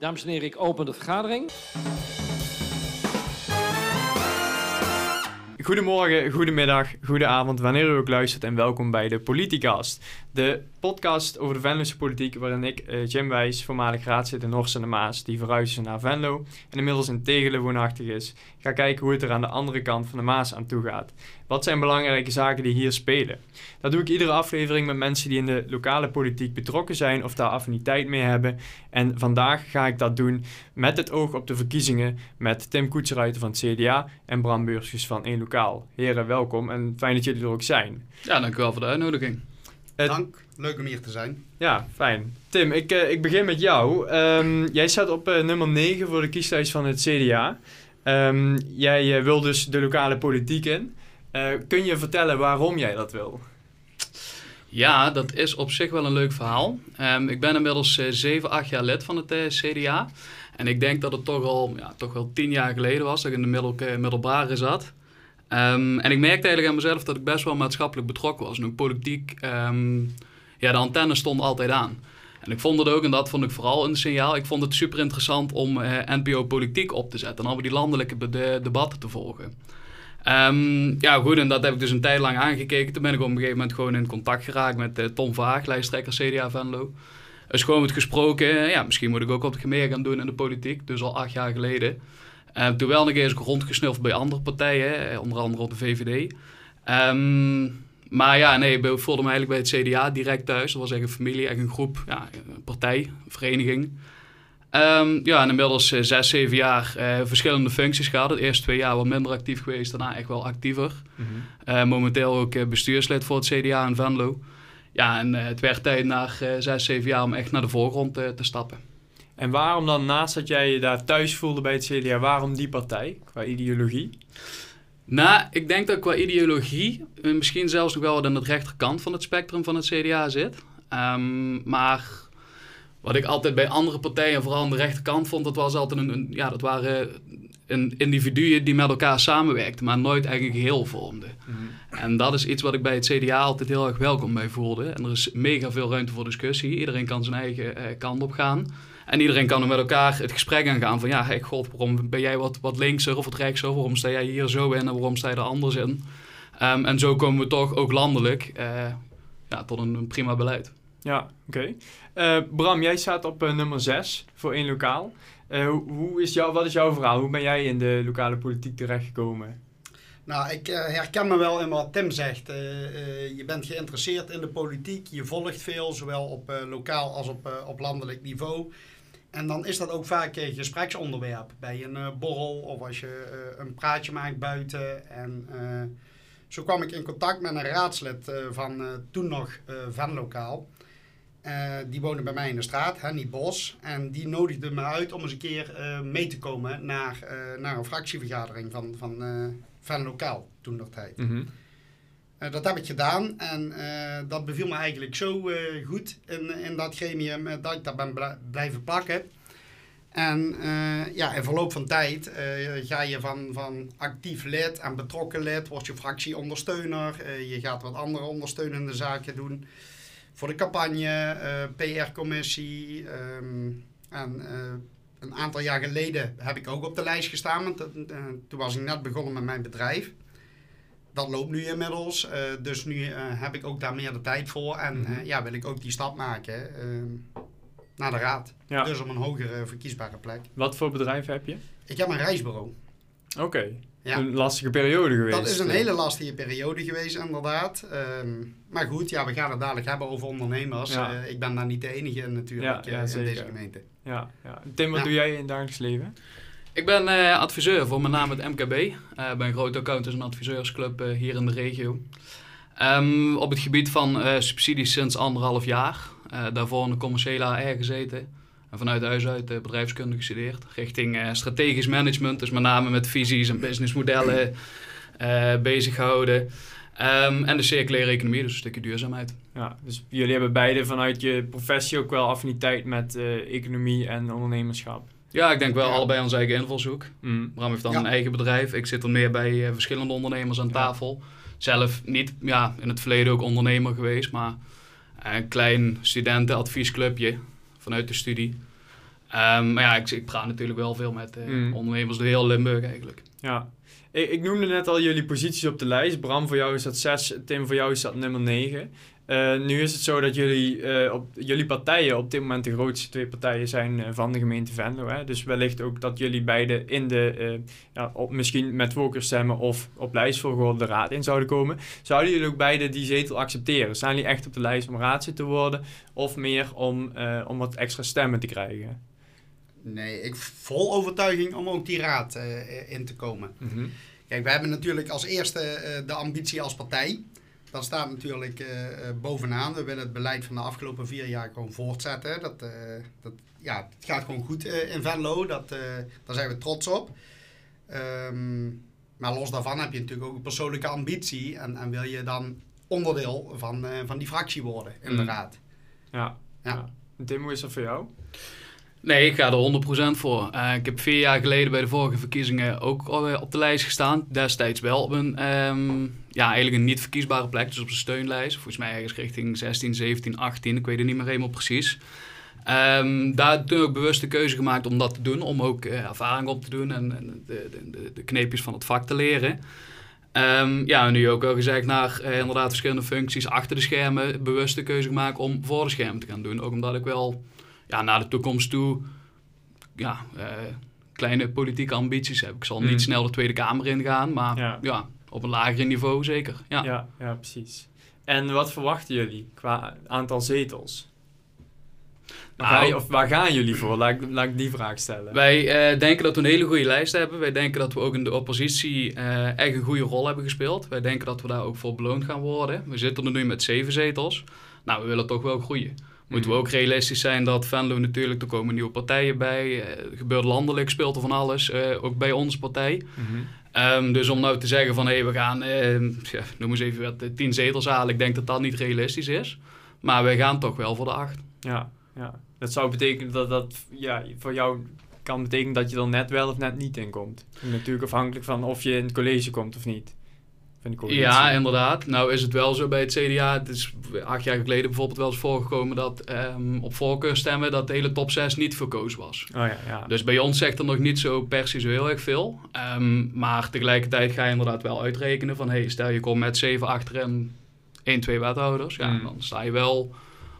Dames en heren, ik open de vergadering. Goedemorgen, goedemiddag, goedenavond, wanneer u ook luistert en welkom bij de Politicast. De podcast over de Venlose politiek waarin ik, uh, Jim Wijs, voormalig raadslid in Horst en de Maas, die verhuisd is naar Venlo en inmiddels in Tegelen woonachtig is, ga kijken hoe het er aan de andere kant van de Maas aan toe gaat. Wat zijn belangrijke zaken die hier spelen? Dat doe ik iedere aflevering met mensen die in de lokale politiek betrokken zijn of daar affiniteit mee hebben. En vandaag ga ik dat doen met het oog op de verkiezingen met Tim Koetseruiter van het CDA en Bram Beursjes van 1 Lokaal. Heren, welkom en fijn dat jullie er ook zijn. Ja, dank u wel voor de uitnodiging. Dank, leuk om hier te zijn. Ja, fijn. Tim, ik, uh, ik begin met jou. Um, jij staat op uh, nummer 9 voor de kieslijst van het CDA. Um, jij uh, wil dus de lokale politiek in. kun je vertellen waarom jij dat wil? Ja, dat is op zich wel een leuk verhaal. Um, ik ben inmiddels 7, 8 jaar lid van het CDA. En ik denk dat het toch al ja, toch wel 10 jaar geleden was dat ik in de middel, middelbare zat. Um, en ik merkte eigenlijk aan mezelf dat ik best wel maatschappelijk betrokken was. En ook politiek, um, ja, de antenne stond altijd aan. En ik vond het ook, en dat vond ik vooral een signaal, ik vond het super interessant om uh, NPO politiek op te zetten. En al die landelijke de debatten te volgen. Um, ja, goed, en dat heb ik dus een tijd lang aangekeken. Toen ben ik op een gegeven moment gewoon in contact geraakt met uh, Tom Vaag, lijsttrekker CDA Venlo. Dus gewoon met gesproken, ja, misschien moet ik ook wat meer gaan doen in de politiek. Dus al acht jaar geleden. Toen wel nog eens rondgesnuffeld bij andere partijen, onder andere op de VVD. Um, maar ja, nee, ik voelde me eigenlijk bij het CDA direct thuis. Dat was echt een familie, echt een groep, ja, een partij, een vereniging. Um, ja, en inmiddels uh, zes, zeven jaar uh, verschillende functies gehad. De eerste twee jaar wat minder actief geweest, daarna echt wel actiever. Mm -hmm. uh, momenteel ook bestuurslid voor het CDA in Venlo. Ja, en het werd tijd na zes, zeven jaar om echt naar de voorgrond te stappen. En waarom dan, naast dat jij je daar thuis voelde bij het CDA, waarom die partij qua ideologie? Nou, ik denk dat qua ideologie misschien zelfs nog wel wat aan de rechterkant van het spectrum van het CDA zit. Um, maar wat ik altijd bij andere partijen, vooral aan de rechterkant, vond, dat was altijd een, een ja, dat waren een individuen die met elkaar samenwerkten, maar nooit eigenlijk een geheel vormden. Mm -hmm. En dat is iets wat ik bij het CDA altijd heel erg welkom bij voelde. En er is mega veel ruimte voor discussie. Iedereen kan zijn eigen uh, kant op gaan. En iedereen kan er met elkaar het gesprek aangaan van ja, hey, god, waarom ben jij wat, wat linkser of wat rechtser? Waarom sta jij hier zo in en waarom sta je er anders in? Um, en zo komen we toch ook landelijk uh, ja, tot een, een, prima beleid. Ja, oké. Okay. Uh, Bram, jij staat op uh, nummer 6 voor één lokaal. Hoe, hoe is jou, wat is jouw verhaal? Hoe ben jij in de lokale politiek terechtgekomen? Nou, ik herken me wel in wat Tim zegt. je bent geïnteresseerd in de politiek, je volgt veel, zowel op lokaal als op, op landelijk niveau. En dan is dat ook vaak een gespreksonderwerp bij een uh, borrel of als je uh, een praatje maakt buiten. En zo kwam ik in contact met een raadslid van toen nog Venlokaal. die woonde bij mij in de straat, niet Bos. En die nodigde me uit om eens een keer mee te komen naar, naar een fractievergadering van, van Venlokaal toen nog tijd. -hmm. Uh, dat heb ik gedaan en uh, dat beviel me eigenlijk zo uh, goed in, in dat gremium dat ik daar ben blijven plakken. En ja, in verloop van tijd ga je van, van actief lid en betrokken lid, word je fractieondersteuner. je gaat wat andere ondersteunende zaken doen voor de campagne, PR-commissie. Um, en een aantal jaar geleden heb ik ook op de lijst gestaan, want toen was ik net begonnen met mijn bedrijf dat loopt nu inmiddels. Uh, dus nu uh, heb ik ook daar meer de tijd voor. En mm -hmm. uh, ja, wil ik ook die stap maken naar de raad. Ja. Dus op een hogere verkiesbare plek. Wat voor bedrijf heb je? Ik heb een reisbureau. Oké. Okay. Ja. Een lastige periode geweest. Dat is een hele lastige periode geweest, inderdaad. Um, maar goed, ja, we gaan het dadelijk hebben over ondernemers. Ja. ik ben daar niet de enige natuurlijk ja, in deze gemeente. Ja, ja. Tim, wat doe jij in het dagelijks leven? Ik ben uh, adviseur voor met name het MKB. Uh, ben groot accountants en adviseursclub uh, hier in de regio. Um, op het gebied van subsidies sinds anderhalf jaar. daarvoor in de commerciële AR gezeten. En vanuit huis uit bedrijfskunde gestudeerd. Richting strategisch management, dus met name met visies en businessmodellen bezig gehouden. Um, en de circulaire economie, dus een stukje duurzaamheid. Ja, dus jullie hebben beide vanuit je professie ook wel affiniteit met economie en ondernemerschap. Ja, ik denk wel ja. allebei onze eigen invalshoek. Mm. Bram heeft dan ja. een eigen bedrijf. Ik zit er meer bij uh, verschillende ondernemers aan tafel. Zelf niet, ja, in het verleden ook ondernemer geweest, maar een klein studentenadviesclubje vanuit de studie. Ehm, maar ja, ik, ik praat natuurlijk wel veel met eh, Mm. ondernemers door heel Limburg eigenlijk. Ja. Ik, ik noemde net al jullie posities op de lijst. Bram, voor jou is dat 6, Tim, voor jou is dat nummer 9. Nu is het zo dat jullie, eh, op, jullie partijen op dit moment de grootste twee partijen zijn eh, van de gemeente Venlo. Hè? Dus wellicht ook dat jullie beide in de, eh, ja, op, misschien met voorkeurstemmen of op lijstvolgorde de raad in zouden komen. Zouden jullie ook beide die zetel accepteren? Staan jullie echt op de lijst om raadslid te worden? Of meer om, eh, om wat extra stemmen te krijgen? Nee, ik vol overtuiging om ook die raad eh, in te komen. Kijk, we hebben natuurlijk als eerste eh, de ambitie als partij. Dat staat natuurlijk eh, eh, bovenaan. We willen het beleid van de afgelopen vier jaar gewoon voortzetten. Dat, eh, dat, ja, het gaat gewoon goed in Venlo. Dat, daar zijn we trots op. Ehm, maar los daarvan heb je natuurlijk ook een persoonlijke ambitie. En, en wil je dan onderdeel van, van die fractie worden in de Mm. raad. Ja. Ja. ja. Is dat voor jou? Nee, ik ga er 100% voor. Eh, ik heb vier jaar geleden bij de vorige verkiezingen ook al, op de lijst gestaan. Destijds wel op een, ehm, ja, eigenlijk een niet verkiesbare plek, dus op de steunlijst. Volgens mij ergens richting 16, 17, 18, ik weet het niet meer helemaal precies. Ehm, daar toen ook bewust de keuze gemaakt om dat te doen, om ook eh, ervaring op te doen en, en de, de, de, kneepjes van het vak te leren. Ehm, ja, en nu ook wel gezegd naar eh, inderdaad verschillende functies achter de schermen, bewust de keuze gemaakt om voor de schermen te gaan doen. Ook omdat ik wel ja, naar de toekomst toe ja, eh, kleine politieke ambities heb. Ik zal Mm. niet snel de Tweede Kamer ingaan, maar Ja. ja. op een lager niveau zeker. Ja. Ja, ja, precies. En wat verwachten jullie qua aantal zetels? Waar, Nou, of waar gaan jullie voor? Laat ik, laat ik die vraag stellen. Wij eh, denken dat we een hele goede lijst hebben. Wij denken dat we ook in de oppositie eh, echt een goede rol hebben gespeeld. Wij denken dat we daar ook voor beloond gaan worden. We zitten er nu met zeven zetels. Nou, we willen toch wel groeien. Moeten we Mhm. ook realistisch zijn dat Venlo natuurlijk, er komen nieuwe partijen bij. eh, Er gebeurt landelijk, speelt er van alles. eh, ook bij onze partij. Mhm. Ehm, dus om nou te zeggen van, hé, we gaan, eh, ja, noem eens even wat, eh, tien zetels halen. Ik denk dat dat niet realistisch is. Maar wij gaan toch wel voor de acht. Ja, ja. Dat zou betekenen dat dat ja, voor jou kan betekenen dat je er net wel of net niet in komt. Natuurlijk afhankelijk van of je in het college komt of niet. Van de coalitie. Ja, inderdaad. Nou is het wel zo bij het CDA. Het is acht jaar geleden bijvoorbeeld wel eens voorgekomen dat ehm, op voorkeurstemmen dat de hele top 6 niet verkozen was. Oh ja, ja. Dus bij ons zegt er nog niet zo per se zo heel erg veel. Ehm, maar tegelijkertijd ga je inderdaad wel uitrekenen van... Hey, stel je komt met 7 achter en 1, 2 wethouders. Ja, Mm. dan sta je wel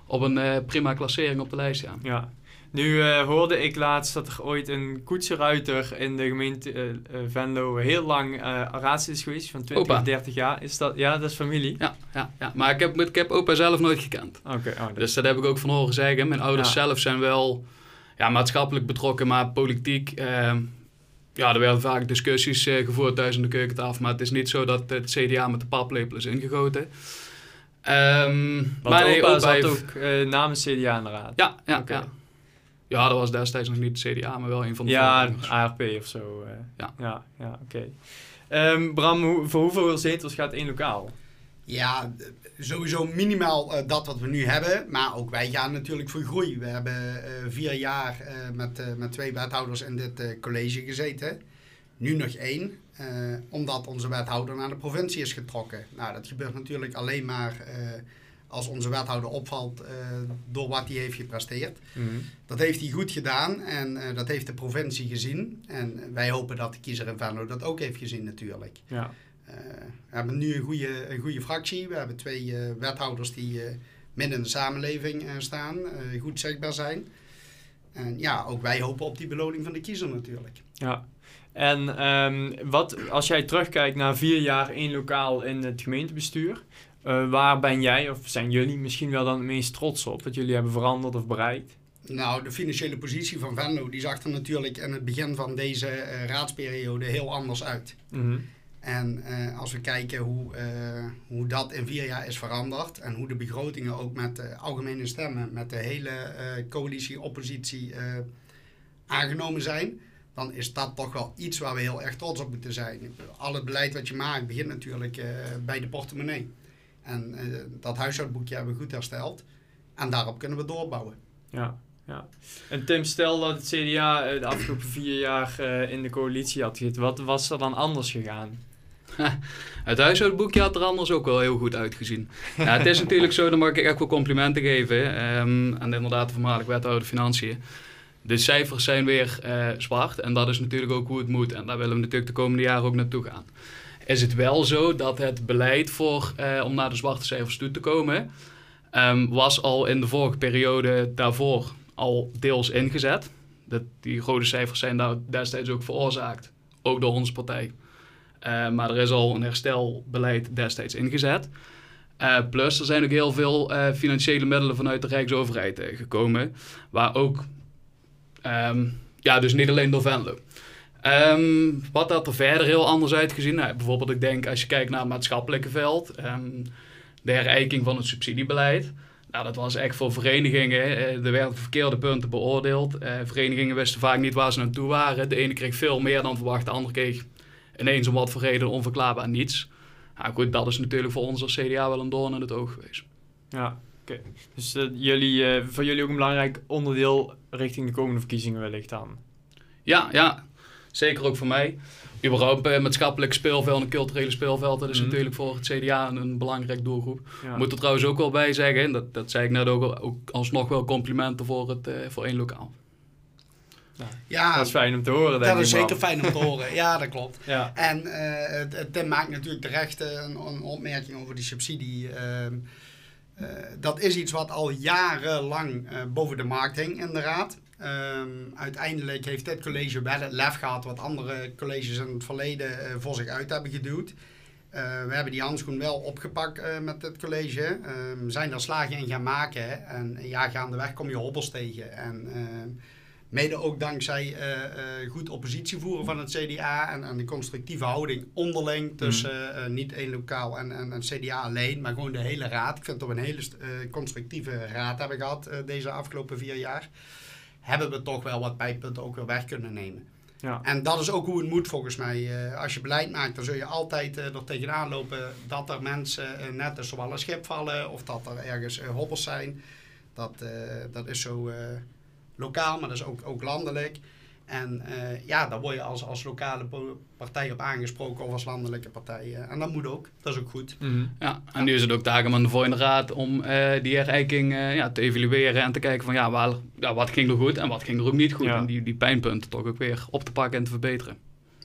op een eh, prima klassering op de lijst, ja. Ja. Nu eh, hoorde ik laatst dat er ooit een koetsenruiter in de gemeente eh, eh, Venlo heel lang raadslid is geweest, van 20 Opa. of 30 jaar. Is dat, ja, dat is familie? Ja, ja, ja. maar ik heb, ik heb opa zelf nooit gekend. Oké, oh, dat- Dus dat heb ik ook van horen zeggen. Mijn ouders Ja. zelf zijn wel ja, maatschappelijk betrokken, maar politiek. ehm, ja, er werden vaak discussies gevoerd thuis aan de keukentafel. Maar het is niet zo dat het CDA met de paplepel is ingegoten. Want maar nee, opa opa zat heeft- ook namens CDA in de raad. Ja, ja, ja. Ja, dat was destijds nog niet het CDA, maar wel een van de Ja. ARP of zo. eh. Ja. ja, ja oké. Ehm, Bram, hoe- voor hoeveel zetels gaat één lokaal? Ja, sowieso minimaal eh, dat wat we nu hebben. Maar ook wij gaan natuurlijk voor groei. We hebben eh, vier jaar eh, met, eh, met twee wethouders in dit eh, college gezeten. Nu nog één, eh, omdat onze wethouder naar de provincie is getrokken. Nou, dat gebeurt natuurlijk alleen maar eh, als onze wethouder opvalt eh, door wat hij heeft gepresteerd. Dat heeft hij goed gedaan en eh, dat heeft de provincie gezien. En wij hopen dat de kiezer in Venlo dat ook heeft gezien natuurlijk. Ja. Eh, we hebben nu een goede, een goede fractie. We hebben twee wethouders die midden in de samenleving staan, goed zichtbaar zijn. En ja, ook wij hopen op die beloning van de kiezer natuurlijk. Ja. En ehm, wat, als jij terugkijkt naar vier jaar één lokaal in het gemeentebestuur, eh, waar ben jij of zijn jullie misschien wel dan het meest trots op? Wat jullie hebben veranderd of bereikt? Nou, de financiële positie van Venlo die zag er natuurlijk in het begin van deze eh, raadsperiode heel anders uit. Mhm. En eh, als we kijken hoe, hoe dat in vier jaar is veranderd en hoe de begrotingen ook met de algemene stemmen, met de hele coalitie-oppositie aangenomen zijn, dan is dat toch wel iets waar we heel erg trots op moeten zijn. Al het beleid wat je maakt begint natuurlijk bij de portemonnee. En eh, dat huishoudboekje hebben we goed hersteld en daarop kunnen we doorbouwen. Ja, ja. En Tim, stel dat het CDA eh, de afgelopen vier jaar eh, in de coalitie had gezeten. Wat was er dan anders gegaan? Het huishoudboekje had er anders ook wel heel goed uitgezien. Ja, het is natuurlijk zo, dan mag ik echt wel complimenten geven. ehm aan inderdaad de voormalig wethouder Financiën. De cijfers zijn weer eh, zwart en dat is natuurlijk ook hoe het moet. En daar willen we natuurlijk de komende jaren ook naartoe gaan. Is het wel zo dat het beleid voor, eh, om naar de zwarte cijfers toe te komen, ehm, was al in de vorige periode daarvoor al deels ingezet. Dat, die rode cijfers zijn daar destijds ook veroorzaakt, ook door onze partij. Uh, maar er is al een herstelbeleid destijds ingezet. Uh, plus, er zijn ook heel veel financiële middelen vanuit de Rijksoverheid gekomen, waar ook Um, ja, dus niet alleen door Venlo. Um, wat had er verder heel anders uitgezien? Nou, bijvoorbeeld, ik denk als je kijkt naar het maatschappelijke veld, um, de herijking van het subsidiebeleid. Nou, dat was echt voor verenigingen. Er werden verkeerde punten beoordeeld. Uh, verenigingen wisten vaak niet waar ze naartoe waren. De ene kreeg veel meer dan verwacht, de andere kreeg ineens om wat voor reden onverklaarbaar niets. Nou goed, dat is natuurlijk voor ons als CDA wel een doorn in het oog geweest. Ja, dus uh, jullie, uh, voor jullie ook een belangrijk onderdeel richting de komende verkiezingen wellicht dan? Ja, ja. Zeker ook voor mij. Überhaupt uh, maatschappelijk speelveld en culturele speelveld, dat is mm -hmm. natuurlijk voor het CDA een, een belangrijk doelgroep. Ja. Moet er trouwens ook wel bij zeggen, dat, dat zei ik net ook, ook alsnog wel complimenten voor, het, uh, voor één lokaal. Ja, dat is fijn om te horen. Denk dat is zeker fijn om te horen. Ja, dat klopt. Ja. En uh, Tim maakt natuurlijk terecht een, een opmerking over die subsidie. Uh, uh, dat is iets wat al jarenlang uh, boven de markt hing in de raad. Um, uiteindelijk heeft dit college wel het lef gehad wat andere colleges in het verleden uh, voor zich uit hebben geduwd. we hebben die handschoen wel opgepakt met het college. Um, zijn daar slagen in gaan maken. En ja, gaandeweg kom je hobbels tegen. En Mede ook dankzij goed oppositie voeren van het CDA en, en de constructieve houding onderling tussen uh, niet één lokaal en, en, en, CDA alleen, maar gewoon de hele raad. Ik vind dat we een hele constructieve raad hebben gehad deze afgelopen vier jaar. Hebben we toch wel wat pijnpunten ook weer weg kunnen nemen. Ja. En dat is ook hoe het moet volgens mij. als je beleid maakt, dan zul je altijd er tegenaan lopen dat er mensen net tussen wel een schip vallen of dat er ergens hobbels zijn. Dat, dat is zo lokaal, maar dat is ook, ook landelijk. En uh, ja, daar word je als, als lokale partij op aangesproken of als landelijke partij. en dat moet ook, dat is ook goed. Mm -hmm. Ja, en nu is het ook taak aan de volgende raad om uh, die herijking uh, ja, te evalueren en te kijken van ja, waar, ja, wat ging er goed en wat ging er ook niet goed. Ja. En die, die pijnpunten toch ook weer op te pakken en te verbeteren.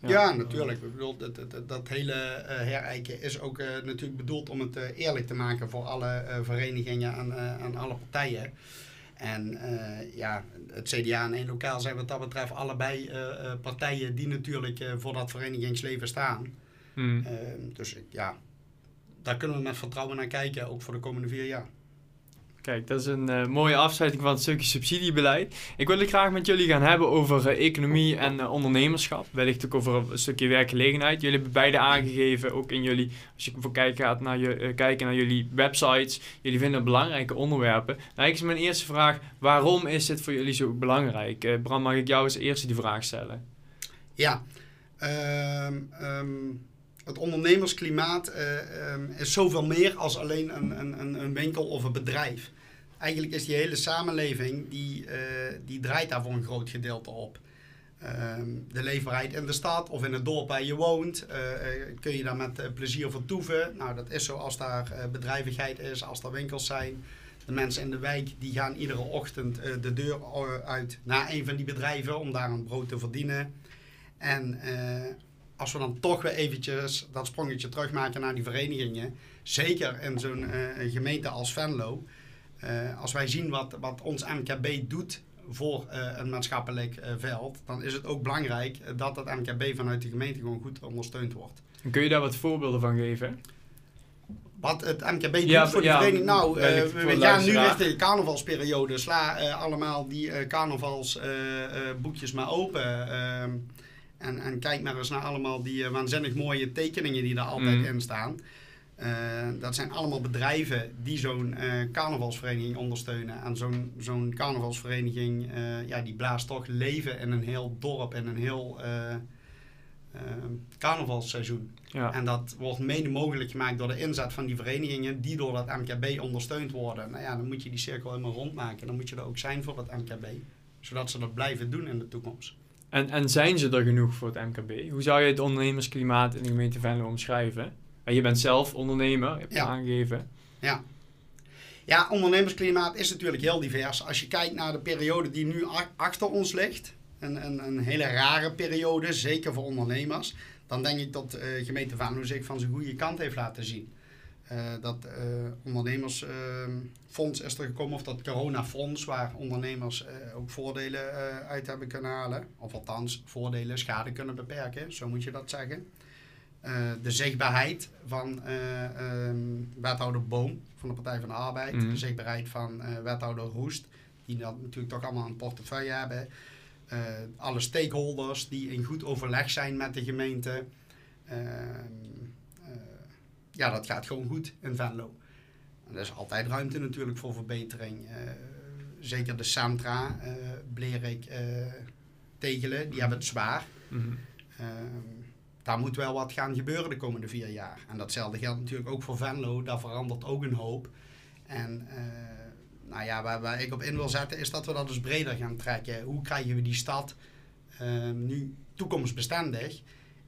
Ja, ja natuurlijk. Ik bedoel, dat, dat, dat hele herijken is ook natuurlijk bedoeld om het eerlijk te maken voor alle verenigingen en, en alle partijen. En uh, ja, het CDA en één lokaal zijn wat dat betreft allebei uh, uh, partijen die natuurlijk voor dat verenigingsleven staan. Hmm. dus ja, daar kunnen we met vertrouwen naar kijken, ook voor de komende vier jaar. Kijk, dat is een uh, mooie afsluiting van het stukje subsidiebeleid. Ik wil het graag met jullie gaan hebben over uh, economie en uh, ondernemerschap. Wellicht ook over een stukje werkgelegenheid. Jullie hebben beide aangegeven, ook in jullie, als je voor kijken gaat naar, je, kijken naar jullie websites. Jullie vinden belangrijke onderwerpen. Nou, is mijn eerste vraag, waarom is dit voor jullie zo belangrijk? Bram, mag ik jou als eerste die vraag stellen? Ja, um, um het ondernemersklimaat uh, um, is zoveel meer als alleen een, een, een winkel of een bedrijf. Eigenlijk is die hele samenleving, die, uh, die draait daar voor een groot gedeelte op. Um, de leefbaarheid in de stad of in het dorp waar je woont, uh, kun je daar met plezier vertoeven. Nou, dat is zo als daar bedrijvigheid is, als er winkels zijn. De mensen in de wijk die gaan iedere ochtend de deur uit naar een van die bedrijven om daar een brood te verdienen. En als we dan toch weer eventjes dat sprongetje terugmaken naar die verenigingen, zeker in zo'n uh, gemeente als Venlo, uh, als wij zien wat, wat ons MKB doet voor uh, een maatschappelijk veld, dan is het ook belangrijk dat dat MKB vanuit de gemeente gewoon goed ondersteund wordt. Kun je daar wat voorbeelden van geven? Wat het MKB doet ja, voor de ja, vereniging. Nou, we gaan nu richting de carnavalsperiode. Sla allemaal die carnavalsboekjes maar open. En, en kijk maar eens naar allemaal die uh, waanzinnig mooie tekeningen die daar altijd mm. in staan. Uh, dat zijn allemaal bedrijven die zo'n uh, carnavalsvereniging ondersteunen. En zo'n zo'n carnavalsvereniging, ja, die blaast toch leven in een heel dorp, en een heel carnavalsseizoen. Ja. En dat wordt mede mogelijk gemaakt door de inzet van die verenigingen die door dat MKB ondersteund worden. Nou ja, dan moet je die cirkel helemaal rondmaken. Dan moet je er ook zijn voor dat MKB. Zodat ze dat blijven doen in de toekomst. En, en zijn ze er genoeg voor het MKB? Hoe zou je het ondernemersklimaat in de gemeente Venlo omschrijven? En je bent zelf ondernemer, heb je ja. aangegeven. Ja. Ja, ondernemersklimaat is natuurlijk heel divers. Als je kijkt naar de periode die nu achter ons ligt, een, een, een hele rare periode, zeker voor ondernemers, dan denk ik dat uh, gemeente Venlo zich van zijn goede kant heeft laten zien. Uh, dat uh, ondernemersfonds is er gekomen, of dat coronafonds, waar ondernemers ook voordelen uit hebben kunnen halen. Of althans, voordelen, schade kunnen beperken, zo moet je dat zeggen. de zichtbaarheid van um, wethouder Boom van de Partij van de Arbeid, mm. de zichtbaarheid van wethouder Roest, die dat natuurlijk toch allemaal een portefeuille hebben. alle stakeholders die in goed overleg zijn met de gemeente. Ehm, ja, dat gaat gewoon goed in Venlo. er is altijd ruimte natuurlijk voor verbetering. Uh, zeker de centra, uh, Blerik, uh, Tegelen, die hebben het zwaar. Mm daar moet wel wat gaan gebeuren de komende vier jaar. En datzelfde geldt natuurlijk ook voor Venlo. Daar verandert ook een hoop. En nou ja, waar, waar, ik op in wil zetten is dat we dat dus breder gaan trekken. Hoe krijgen we die stad nu toekomstbestendig?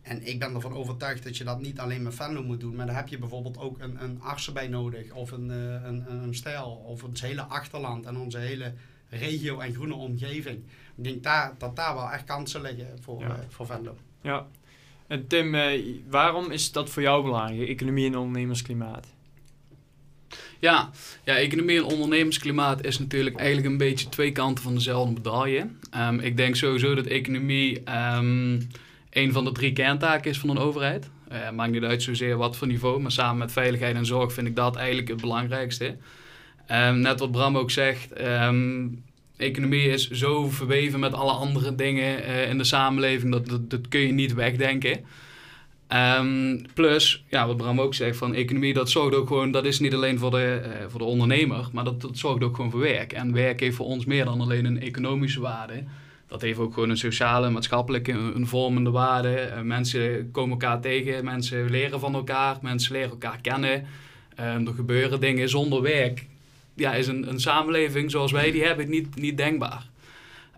En ik ben ervan overtuigd dat je dat niet alleen met Venlo moet doen, maar daar heb je bijvoorbeeld ook een, een arts bij nodig, of een, uh, een, een stijl, of ons hele achterland en onze hele regio en groene omgeving. Ik denk daar, dat daar wel echt kansen liggen voor, ja. uh, voor Venlo. Ja. En Tim, uh, waarom is dat voor jou belangrijk, economie en ondernemersklimaat? Ja, ja, economie en ondernemersklimaat is natuurlijk eigenlijk een beetje twee kanten van dezelfde medaille. Um, ik denk sowieso dat economie um, een van de drie kerntaken is van een overheid. Uh, maakt niet uit zozeer wat voor niveau, maar samen met veiligheid en zorg vind ik dat eigenlijk het belangrijkste. Um, net wat Bram ook zegt, um, economie is zo verweven met alle andere dingen uh, in de samenleving, dat, dat, kun je niet wegdenken. Um, plus, ja, wat Bram ook zegt, van economie, dat zorgt ook gewoon, dat is niet alleen voor de, uh, voor de ondernemer, maar dat, dat zorgt ook gewoon voor werk. En werk heeft voor ons meer dan alleen een economische waarde dat heeft ook gewoon een sociale, maatschappelijke, een vormende waarde. Uh, mensen komen elkaar tegen, mensen leren van elkaar, mensen leren elkaar kennen. Uh, er gebeuren dingen zonder werk. Ja, is een, een samenleving zoals wij die hebben niet, niet denkbaar.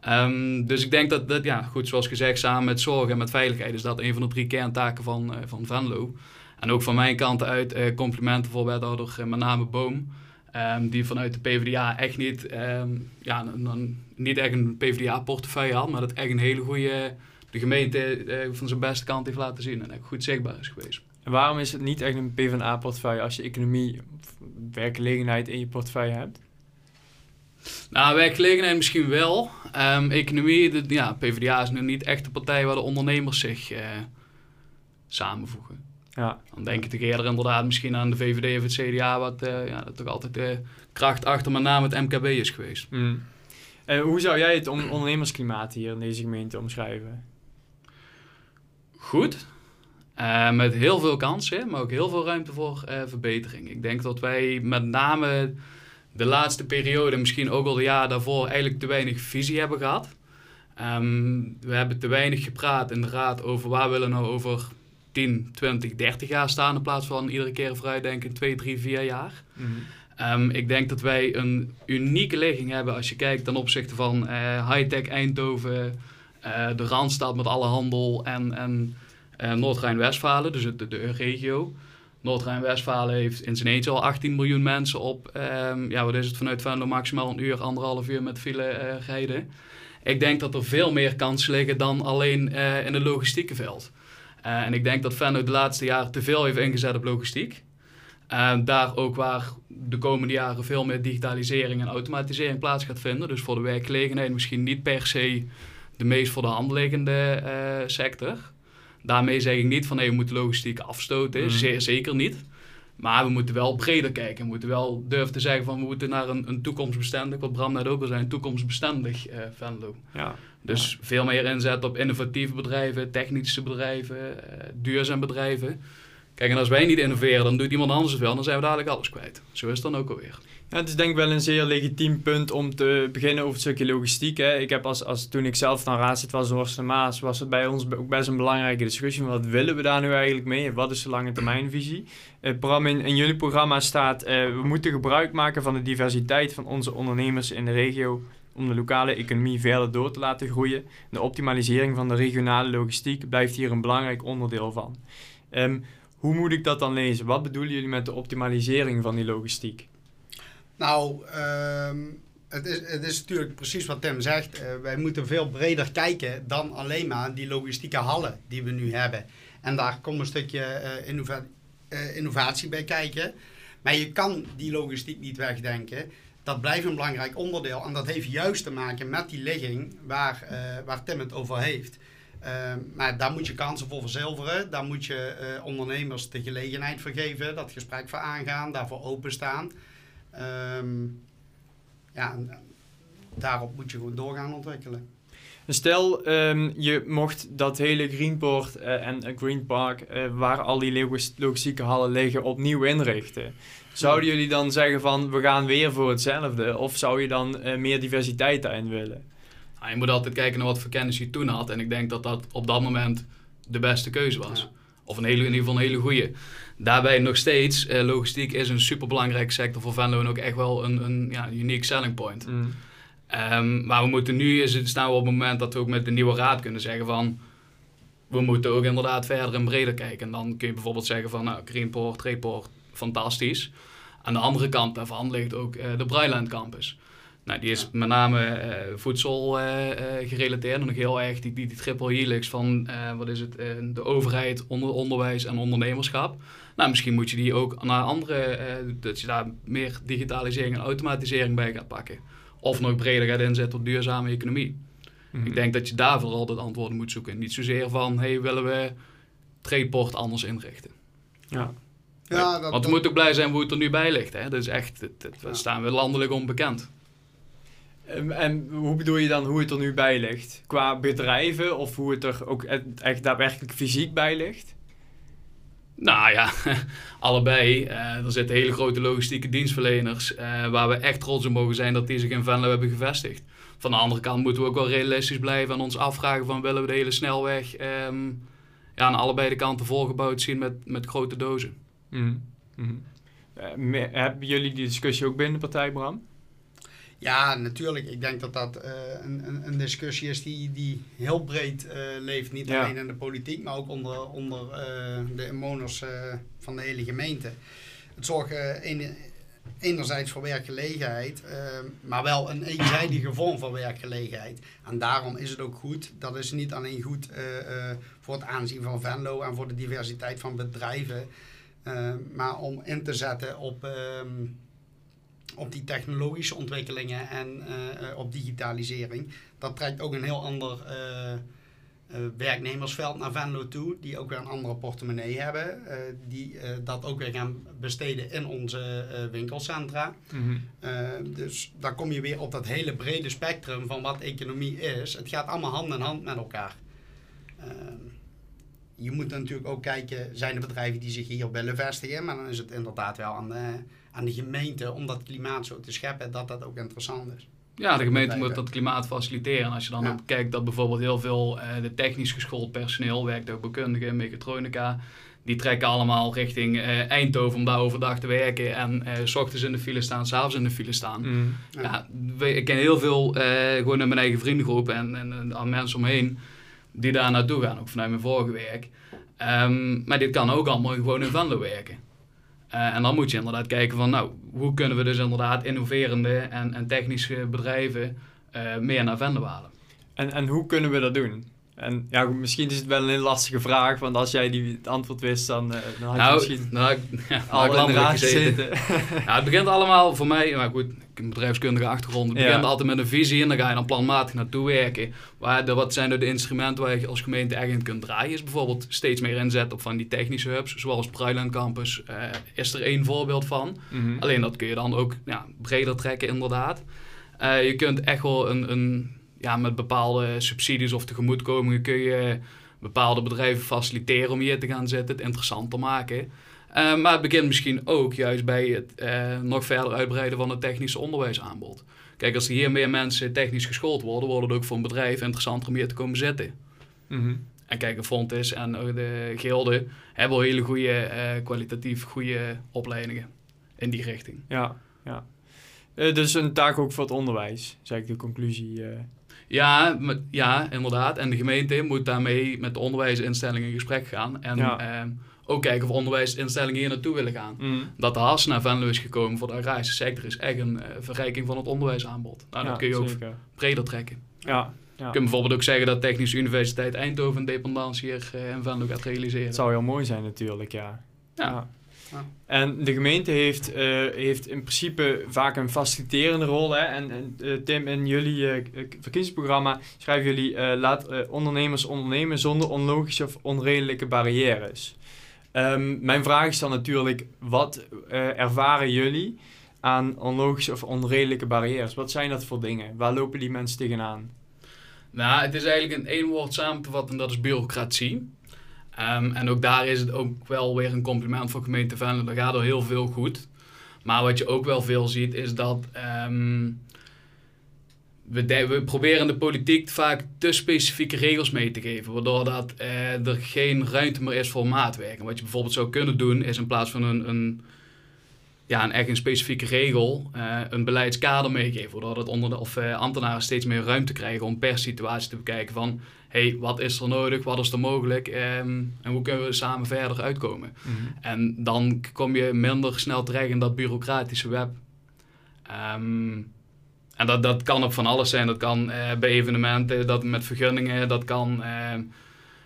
Um, dus ik denk dat, dat, ja, goed, zoals gezegd, samen met zorg en met veiligheid is dat een van de drie kerntaken van, uh, van Venlo. En ook van mijn kant uit uh, complimenten voor wethouder met name Boom. Um, die vanuit de PvdA echt niet, um, ja, dan, niet echt een PvdA-portefeuille had, maar dat echt een hele goede, de gemeente uh, van zijn beste kant heeft laten zien en echt goed zichtbaar is geweest. En waarom is het niet echt een PvdA-portefeuille als je economie, werkgelegenheid in je portefeuille hebt? Nou, werkgelegenheid misschien wel. Um, economie, de, ja, PvdA is nu niet echt de partij waar de ondernemers zich uh, samenvoegen. Ja. Dan denk ik eerder inderdaad misschien aan de VVD of het CDA, wat uh, ja, dat toch altijd de kracht achter met name het MKB is geweest. Mm. En hoe zou jij het ondernemersklimaat hier in deze gemeente omschrijven? Goed. Uh, met heel veel kansen, maar ook heel veel ruimte voor verbetering. Ik denk dat wij met name de laatste periode, misschien ook al de jaren daarvoor, eigenlijk te weinig visie hebben gehad. Um, we hebben te weinig gepraat in de raad over waar we willen nou over 10, 20, 30 jaar staan in plaats van iedere keer vooruitdenken 2, 3, 4 jaar. Mm -hmm. um, ik denk dat wij een unieke ligging hebben als je kijkt ten opzichte van uh, high-tech Eindhoven, uh, de Randstad met alle handel en, en uh, Noord-Rijn-Westfalen, dus de, de regio. Noord-Rijn-Westfalen heeft in zijn eentje al 18 miljoen mensen op, um, ja wat is het, vanuit Venlo maximaal een uur, anderhalf uur met file rijden. Ik denk dat er veel meer kansen liggen dan alleen in het logistieke veld. Uh, en ik denk dat Venlo de laatste jaren te veel heeft ingezet op logistiek. Uh, daar ook waar de komende jaren veel meer digitalisering en automatisering plaats gaat vinden. Dus voor de werkgelegenheid misschien niet per se de meest voor de hand liggende uh, sector. Daarmee zeg ik niet van hey, we moeten logistiek afstoten, mm. zeer zeker niet. Maar we moeten wel breder kijken. We moeten wel durven te zeggen van we moeten naar een, een toekomstbestendig, wat Bram net ook al zei, een toekomstbestendig uh, Venlo. Ja. Dus veel meer inzet op innovatieve bedrijven, technische bedrijven, uh, duurzaam bedrijven. Kijk, en als wij niet innoveren, dan doet iemand anders het wel, dan zijn we dadelijk alles kwijt. Zo is het dan ook alweer. Het is denk ik wel een zeer legitiem punt om te beginnen over het stukje logistiek. Hè. Ik heb als, als toen ik zelf naar raadslid was in Horst Maas, was het bij ons ook best een belangrijke discussie. Wat willen we daar nu eigenlijk mee? Wat is de lange termijnvisie? Uh, Bram, in, in jullie programma staat, uh, we moeten gebruik maken van de diversiteit van onze ondernemers in de regio om de lokale economie verder door te laten groeien. De optimalisering van de regionale logistiek blijft hier een belangrijk onderdeel van. Um, hoe moet ik dat dan lezen? Wat bedoelen jullie met de optimalisering van die logistiek? Nou, ehm, het, is, het is natuurlijk precies wat Tim zegt. Eh, wij moeten veel breder kijken dan alleen maar die logistieke hallen die we nu hebben. En daar komt een stukje eh, eh, innovatie bij kijken. Maar je kan die logistiek niet wegdenken. Dat blijft een belangrijk onderdeel. En dat heeft juist te maken met die ligging waar, waar Tim het over heeft. Ehm, maar daar moet je kansen voor verzilveren. Daar moet je ondernemers de gelegenheid voor geven, dat gesprek voor aangaan, daarvoor openstaan. Um, ja, daarop moet je gewoon doorgaan ontwikkelen. Stel, um, je mocht dat hele Greenport uh, en Green Park, uh, waar al die logistieke hallen liggen, opnieuw inrichten. Zouden jullie dan zeggen van, we gaan weer voor hetzelfde? Of zou je dan uh, meer diversiteit daarin willen? Nou, je moet altijd kijken naar wat voor kennis je toen had. En ik denk dat dat op dat moment de beste keuze was. Ja. Of een hele, in ieder geval een hele goede. Daarbij nog steeds, uh, logistiek is een superbelangrijke sector voor Venlo en ook echt wel een, een ja, unique selling point. Mm. Um, maar we moeten nu, is het, staan we op het moment dat we ook met de nieuwe raad kunnen zeggen van, we moeten ook inderdaad verder en breder kijken. En dan kun je bijvoorbeeld zeggen van, nou, Greenport, Trayport, fantastisch. Aan de andere kant daarvan ligt ook uh, de Bryland Campus. Nou, die is met name uh, voedsel uh, gerelateerd en nog heel erg die, die, die triple helix van, wat is het, de overheid, onder, onderwijs en ondernemerschap. Nou, misschien moet je die ook naar andere, dat je daar meer digitalisering en automatisering bij gaat pakken. Of nog breder gaat inzetten op duurzame economie. Mhm. Ik denk dat je daar vooral het antwoorden moet zoeken. Niet zozeer van, hey, willen we Tradeport anders inrichten? Ja. Ja, dat, Want we moeten ook blij zijn hoe het er nu bij ligt. Hè? Dat is echt, dat, staan we landelijk onbekend. En, en, hoe bedoel je dan hoe het er nu bij ligt? Qua bedrijven of hoe het er ook echt daadwerkelijk fysiek bij ligt? Nou ja, allebei. Uh, er zitten hele grote logistieke dienstverleners uh, waar we echt trots op mogen zijn dat die zich in Venlo hebben gevestigd. Van de andere kant moeten we ook wel realistisch blijven en ons afvragen van willen we de hele snelweg um, ja, aan allebei de kanten volgebouwd zien met, met grote dozen. Mm. Hebben jullie die discussie ook binnen de partij, Bram? Ja, natuurlijk. Ik denk dat dat uh, een, een, discussie is die, die heel breed uh, leeft. Niet alleen in de politiek, maar ook onder, onder uh, de inwoners van de hele gemeente. Het zorgt een, enerzijds voor werkgelegenheid, maar wel een eenzijdige vorm van werkgelegenheid. En daarom is het ook goed. Dat is niet alleen goed voor het aanzien van Venlo en voor de diversiteit van bedrijven. maar om in te zetten op ehm, op die technologische ontwikkelingen en uh, op digitalisering. Dat trekt ook een heel ander uh, werknemersveld naar Venlo toe, die ook weer een andere portemonnee hebben, die dat ook weer gaan besteden in onze winkelcentra. Mm dus daar kom je weer op dat hele brede spectrum van wat economie is. Het gaat allemaal hand in hand met elkaar. je moet natuurlijk ook kijken, zijn er bedrijven die zich hier willen vestigen, maar dan is het inderdaad wel aan de aan de gemeente om dat klimaat zo te scheppen dat dat ook interessant is. Ja, de gemeente moet dat klimaat faciliteren. En als je dan ook kijkt dat bijvoorbeeld heel veel uh, de technisch geschoold personeel, werktuigbouwkundigen, mechatronica, die trekken allemaal richting uh, Eindhoven om daar overdag te werken. En uh, s ochtends in de file staan, s'avonds in de file staan. Mm. Ja. ik ken heel veel, gewoon in mijn eigen vriendengroep en, en, aan mensen omheen, die daar naartoe gaan, ook vanuit mijn vorige werk. Um, maar dit kan ook allemaal gewoon in Venlo werken. Uh, en dan moet je inderdaad kijken van, nou, hoe kunnen we dus inderdaad innoverende en, en technische bedrijven uh, meer naar Venlo halen. En, en hoe kunnen we dat doen? En ja, misschien is het wel een lastige vraag, want als jij die, het antwoord wist, dan, uh, dan had je nou, misschien nou, ja, al in de zitten. ja, het begint allemaal voor mij, maar goed, ik heb een bedrijfskundige achtergrond. Het begint altijd met een visie en dan ga je dan planmatig naartoe werken. Waar de, wat zijn er de instrumenten waar je als gemeente echt in kunt draaien? Is bijvoorbeeld steeds meer inzet op van die technische hubs, zoals Pruiland Campus. Uh, is er één voorbeeld van. Mm -hmm. Alleen dat kun je dan ook ja, breder trekken inderdaad. Uh, je kunt echt wel een, een ja, met bepaalde subsidies of tegemoetkomingen kun je bepaalde bedrijven faciliteren om hier te gaan zitten, het interessanter maken. Uh, maar het begint misschien ook juist bij het uh, nog verder uitbreiden van het technische onderwijsaanbod. Kijk, als er hier meer mensen technisch geschoold worden, wordt het ook voor een bedrijf interessanter om hier te komen zitten. Mm -hmm. En kijk, Fontis en de Gilde hebben al hele goede, uh, kwalitatief goede opleidingen in die richting. Ja, ja. dus een taak ook voor het onderwijs, zeg ik de conclusie. Ja, met, ja, inderdaad. En de gemeente moet daarmee met de onderwijsinstellingen in gesprek gaan. En ehm, ook kijken of onderwijsinstellingen hier naartoe willen gaan. Mm. Dat de Haas naar Venlo is gekomen voor de agrarische sector is echt een eh, verrijking van het onderwijsaanbod. Nou, dat kun je ook zeker. breder trekken. Ja, ja. Je kunt bijvoorbeeld ook zeggen dat Technische Universiteit Eindhoven een dependance hier eh, in Venlo gaat realiseren. Het zou heel mooi zijn natuurlijk, ja. Ja. En de gemeente heeft, eh, heeft in principe vaak een faciliterende rol. Hè? En, eh, Tim, in jullie eh, verkiezingsprogramma schrijven jullie... laat ondernemers ondernemen zonder onlogische of onredelijke barrières. Ehm, mijn vraag is dan natuurlijk, wat ervaren jullie aan onlogische of onredelijke barrières? Wat zijn dat voor dingen? Waar lopen die mensen tegenaan? Nou, het is eigenlijk in één woord samen te vatten en dat is bureaucratie. Ehm, en ook daar is het ook wel weer een compliment voor gemeente Venlo. Daar gaat er heel veel goed. Maar wat je ook wel veel ziet is dat ehm, we, we proberen de politiek vaak te specifieke regels mee te geven. Waardoor dat, eh, er geen ruimte meer is voor maatwerk. En wat je bijvoorbeeld zou kunnen doen is in plaats van een, een, ja, een echt een specifieke regel eh, een beleidskader meegeven. Waardoor dat onder de, of, eh, ambtenaren steeds meer ruimte krijgen om per situatie te bekijken van... hey, wat is er nodig, wat is er mogelijk ehm, en hoe kunnen we samen verder uitkomen. En dan kom je minder snel terecht in dat bureaucratische web. Ehm, en dat, dat kan op van alles zijn. Dat kan eh, bij evenementen, dat met vergunningen, dat kan ehm,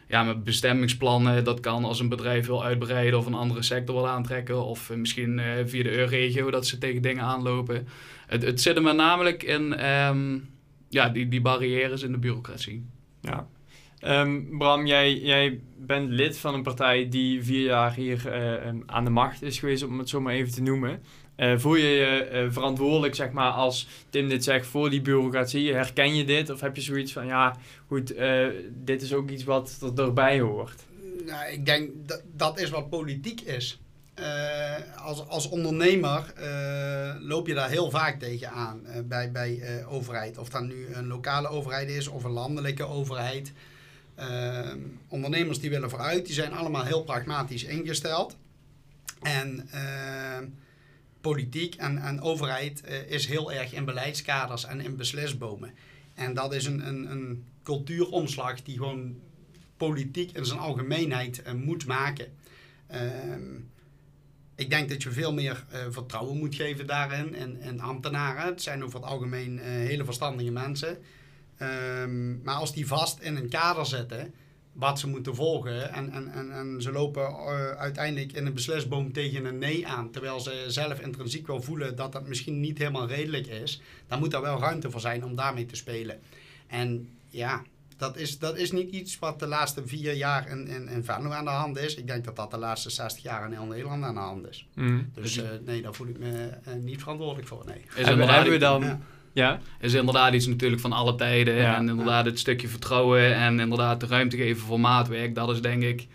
ja, met bestemmingsplannen. Dat kan als een bedrijf wil uitbreiden of een andere sector wil aantrekken. Of eh, misschien eh, via de EU-regio dat ze tegen dingen aanlopen. Het, het zit er met namelijk in ja, die, die barrières in de bureaucratie. Ja. Ehm, Bram, jij, jij bent lid van een partij die vier jaar hier eh, em, aan de macht is geweest, om het zo maar even te noemen. Eh, voel je je eh, verantwoordelijk, zeg maar, als Tim dit zegt, voor die bureaucratie? Herken je dit? Of heb je zoiets van, ja, goed, dit is ook iets wat er erbij hoort? Nou, ik denk dat dat is wat politiek is. Eh, als, als ondernemer eh, loop je daar heel vaak tegen aan eh, bij, overheid. Of dat nu een lokale overheid is of een landelijke overheid. Eh, ondernemers die willen vooruit, die zijn allemaal heel pragmatisch ingesteld. En eh, politiek en, en overheid is heel erg in beleidskaders en in beslisbomen. En dat is een, een, een cultuuromslag die gewoon politiek in zijn algemeenheid moet maken. Ehm, ik denk dat je veel meer eh, vertrouwen moet geven daarin en, en ambtenaren. Het zijn over het algemeen eh, hele verstandige mensen. Ehm, maar als die vast in een kader zitten, wat ze moeten volgen, en, en, en, ze lopen eh, uiteindelijk in een beslisboom tegen een nee aan, terwijl ze zelf intrinsiek wel voelen dat dat misschien niet helemaal redelijk is, dan moet daar wel ruimte voor zijn om daarmee te spelen. En ja, dat is, dat is niet iets wat de laatste vier jaar in, in, in Venlo aan de hand is. Ik denk dat dat de laatste 60 jaar in heel Nederland aan de hand is. Dus eh, nee, daar voel ik me eh, niet verantwoordelijk voor, nee. Is Hebben, inderdaad hebben we iets- dan... Ja. Ja? is inderdaad iets natuurlijk van alle tijden. Ja. En inderdaad het stukje vertrouwen en inderdaad de ruimte geven voor maatwerk. Dat is denk ik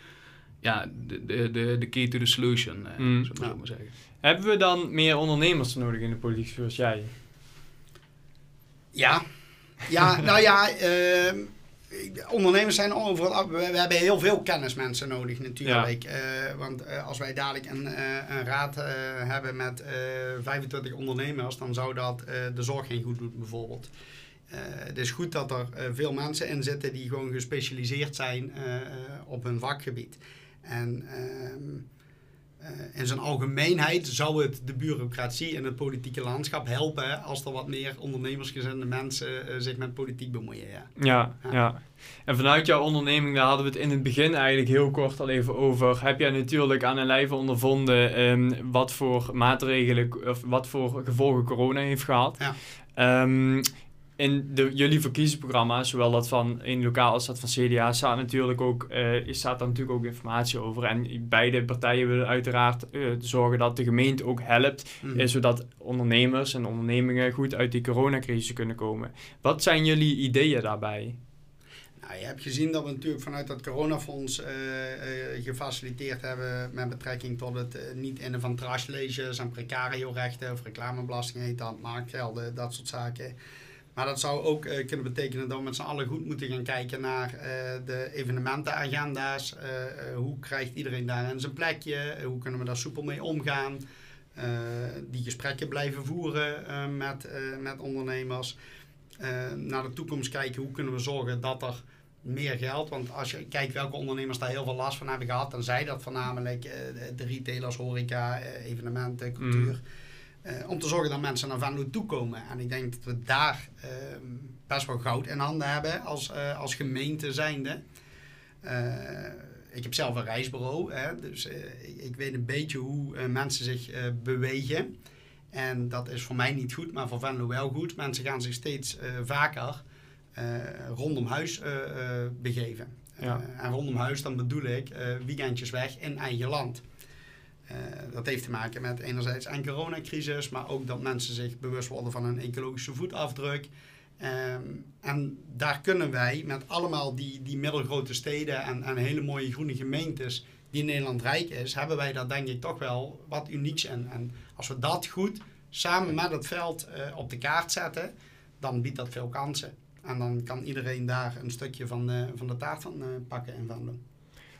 ja, de, de, de, de key to the solution, eh, Mm. zou ik Ja. maar zeggen. Hebben we dan meer ondernemers nodig in de politiek, zoals jij? Ja, ja nou ja, ehm, ondernemers zijn overal. We, we hebben heel veel kennismensen nodig natuurlijk. Eh, want eh, als wij dadelijk een, eh, een raad hebben met eh 25 ondernemers, dan zou dat de zorg geen goed doen, bijvoorbeeld. Het is goed dat er veel mensen in zitten die gewoon gespecialiseerd zijn op hun vakgebied. En ehm, eh, in zijn algemeenheid zou het de bureaucratie en het politieke landschap helpen als er wat meer ondernemersgezinde mensen eh, zich met politiek bemoeien. Ja. Ja, Ja. ja. En vanuit jouw onderneming, daar hadden we het in het begin eigenlijk heel kort al even over. Heb jij natuurlijk aan een lijve ondervonden ehm, wat voor maatregelen of wat voor gevolgen corona heeft gehad. Ja. Ehm, in de, jullie verkiezingsprogramma, zowel dat van één lokaal als dat van CDA, staat natuurlijk ook, eh, staat daar natuurlijk ook informatie over. En beide partijen willen uiteraard eh, zorgen dat de gemeente ook helpt Mhm. eh, zodat ondernemers en ondernemingen goed uit die coronacrisis kunnen komen. Wat zijn jullie ideeën daarbij? Nou, je hebt gezien dat we natuurlijk vanuit dat coronafonds gefaciliteerd hebben met betrekking tot het niet innen van trashleges en precario-rechten of reclamebelasting heet dat, marktgelden, dat soort zaken. Maar dat zou ook eh, kunnen betekenen dat we met z'n allen goed moeten gaan kijken naar eh, de evenementenagenda's. Eh, eh, hoe krijgt iedereen daarin zijn plekje? Hoe kunnen we daar soepel mee omgaan? Die gesprekken blijven voeren met, met ondernemers. Naar de toekomst kijken, hoe kunnen we zorgen dat er meer geld. Want als je kijkt welke ondernemers daar heel veel last van hebben gehad, dan zijn dat voornamelijk de- retailers, horeca, evenementen, cultuur. Eh, om te zorgen dat mensen naar Venlo toekomen. En ik denk dat we daar eh, best wel goud in handen hebben als, eh, als gemeente zijnde. Eh, ik heb zelf een reisbureau, hè, dus ik, weet een beetje hoe mensen zich bewegen. En dat is voor mij niet goed, maar voor Venlo wel goed. Mensen gaan zich steeds vaker rondom huis begeven. Ja. En rondom huis, dan bedoel ik weekendjes weg in eigen land. Eh, dat heeft te maken met enerzijds een coronacrisis, maar ook dat mensen zich bewust worden van hun ecologische voetafdruk. Ehm, en daar kunnen wij met allemaal die, die middelgrote steden en, en hele mooie groene gemeentes die Nederland rijk is, hebben wij daar denk ik toch wel wat unieks in. En als we dat goed samen met het veld eh, op de kaart zetten, dan biedt dat veel kansen. En dan kan iedereen daar een stukje van de, van de taart van eh, pakken in Venlo.